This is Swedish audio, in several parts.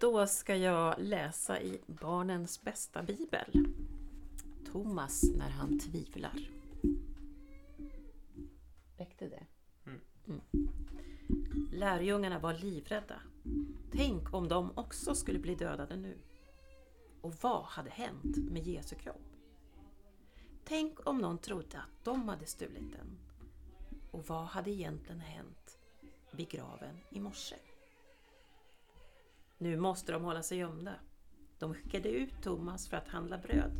Då ska jag läsa i Barnens bästa bibel. Thomas när han tvivlar. Räckte det? Mm. Lärjungarna var livrädda. Tänk om de också skulle bli dödade nu. Och vad hade hänt med Jesu kropp? Tänk om någon trodde att de hade stulit den. Och vad hade egentligen hänt vid graven i morse? Nu måste de hålla sig gömda. De skickade ut Thomas för att handla bröd.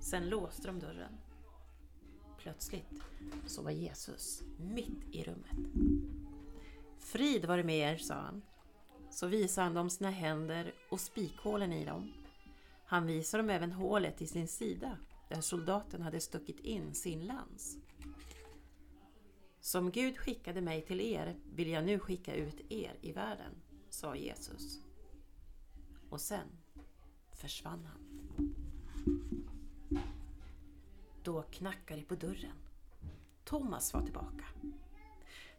Sen låste de dörren. Plötsligt så var Jesus mitt i rummet. Frid vare med er, sa han. Så visade han dem sina händer och spikhålen i dem. Han visade dem även hålet i sin sida där soldaten hade stuckit in sin lans. Som Gud skickade mig till er vill jag nu skicka ut er i världen, sa Jesus. Och sen försvann han. Då knackade det på dörren. Thomas var tillbaka.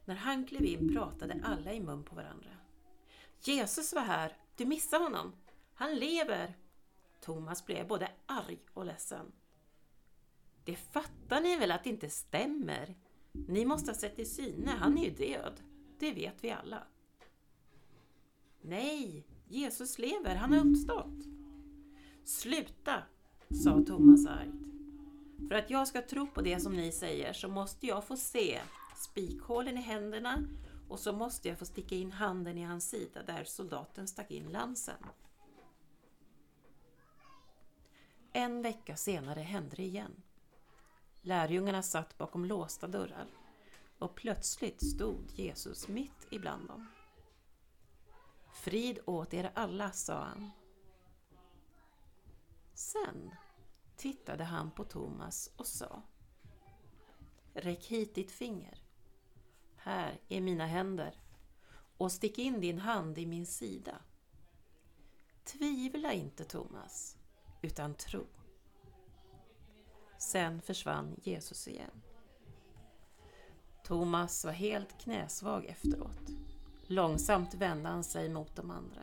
När han klev in pratade alla i mun på varandra. Jesus var här, du missade honom. Han lever! Thomas blev både arg och ledsen. Det fattar ni väl att det inte stämmer? Ni måste ha sett i syne, han är ju död. Det vet vi alla. Nej, Jesus lever, han har uppstått. Sluta, sa Thomas argt. För att jag ska tro på det som ni säger så måste jag få se spikhålen i händerna och så måste jag få sticka in handen i hans sida där soldaten stack in lansen. En vecka senare hände det igen. Lärjungarna satt bakom låsta dörrar och plötsligt stod Jesus mitt ibland dem. Frid åt er alla, sa han. Sen tittade han på Thomas och sa Räck hit ditt finger. Här är mina händer och stick in din hand i min sida. Tvivla inte Thomas, utan tro. Sen försvann Jesus igen. Thomas var helt knäsvag efteråt. Långsamt vände han sig mot de andra.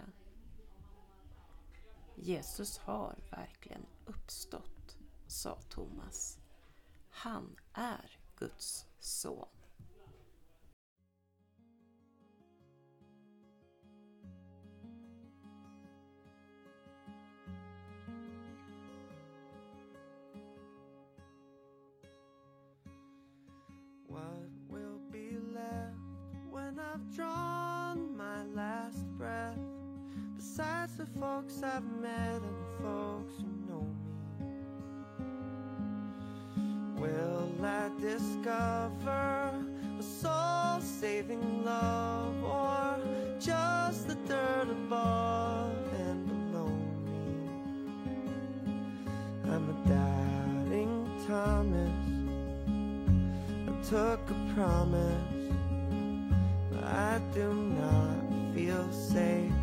Jesus har verkligen uppstått, sa Thomas. Han är Guds son. Besides the folks I've met and the folks who know me, will I discover a soul saving love or just the dirt above and below me? I'm a doubting Thomas. I took a promise, but I do not feel safe.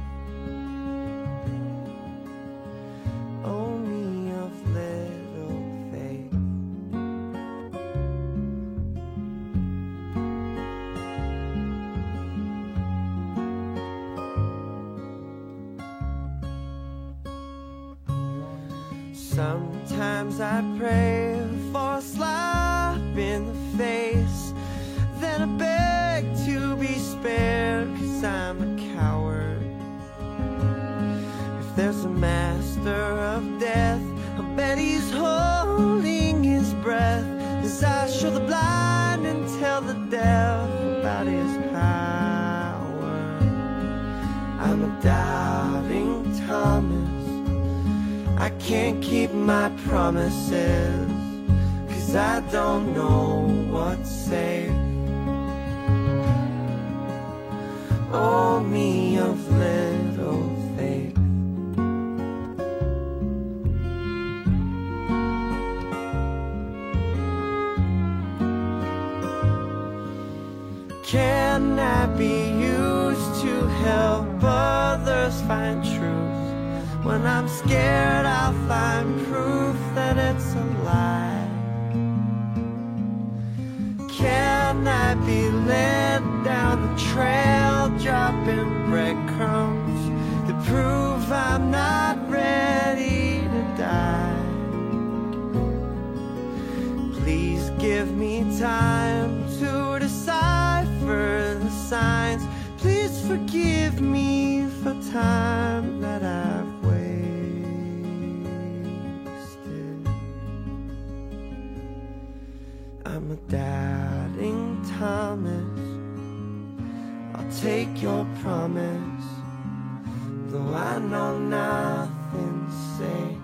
Sometimes I pray for a slap in the face. Then I beg to be spared, cause I'm a coward. If there's a master of death, I bet he's holding his breath. As I show the blind and tell the deaf about his power. I'm a doubting Thomas. I can't keep my promises, cause I don't know what's safe. Oh, me of little faith. Can I be used to help others find truth? When I'm scared, I'll find proof that it's a lie. Can I be led down the trail, dropping breadcrumbs to prove I'm not ready to die? Please give me time to decipher the signs. Please forgive me. Take your promise, though I know nothing's safe.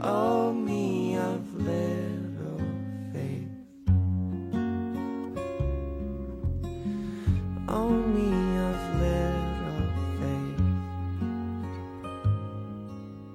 Oh, me of little faith. Oh, me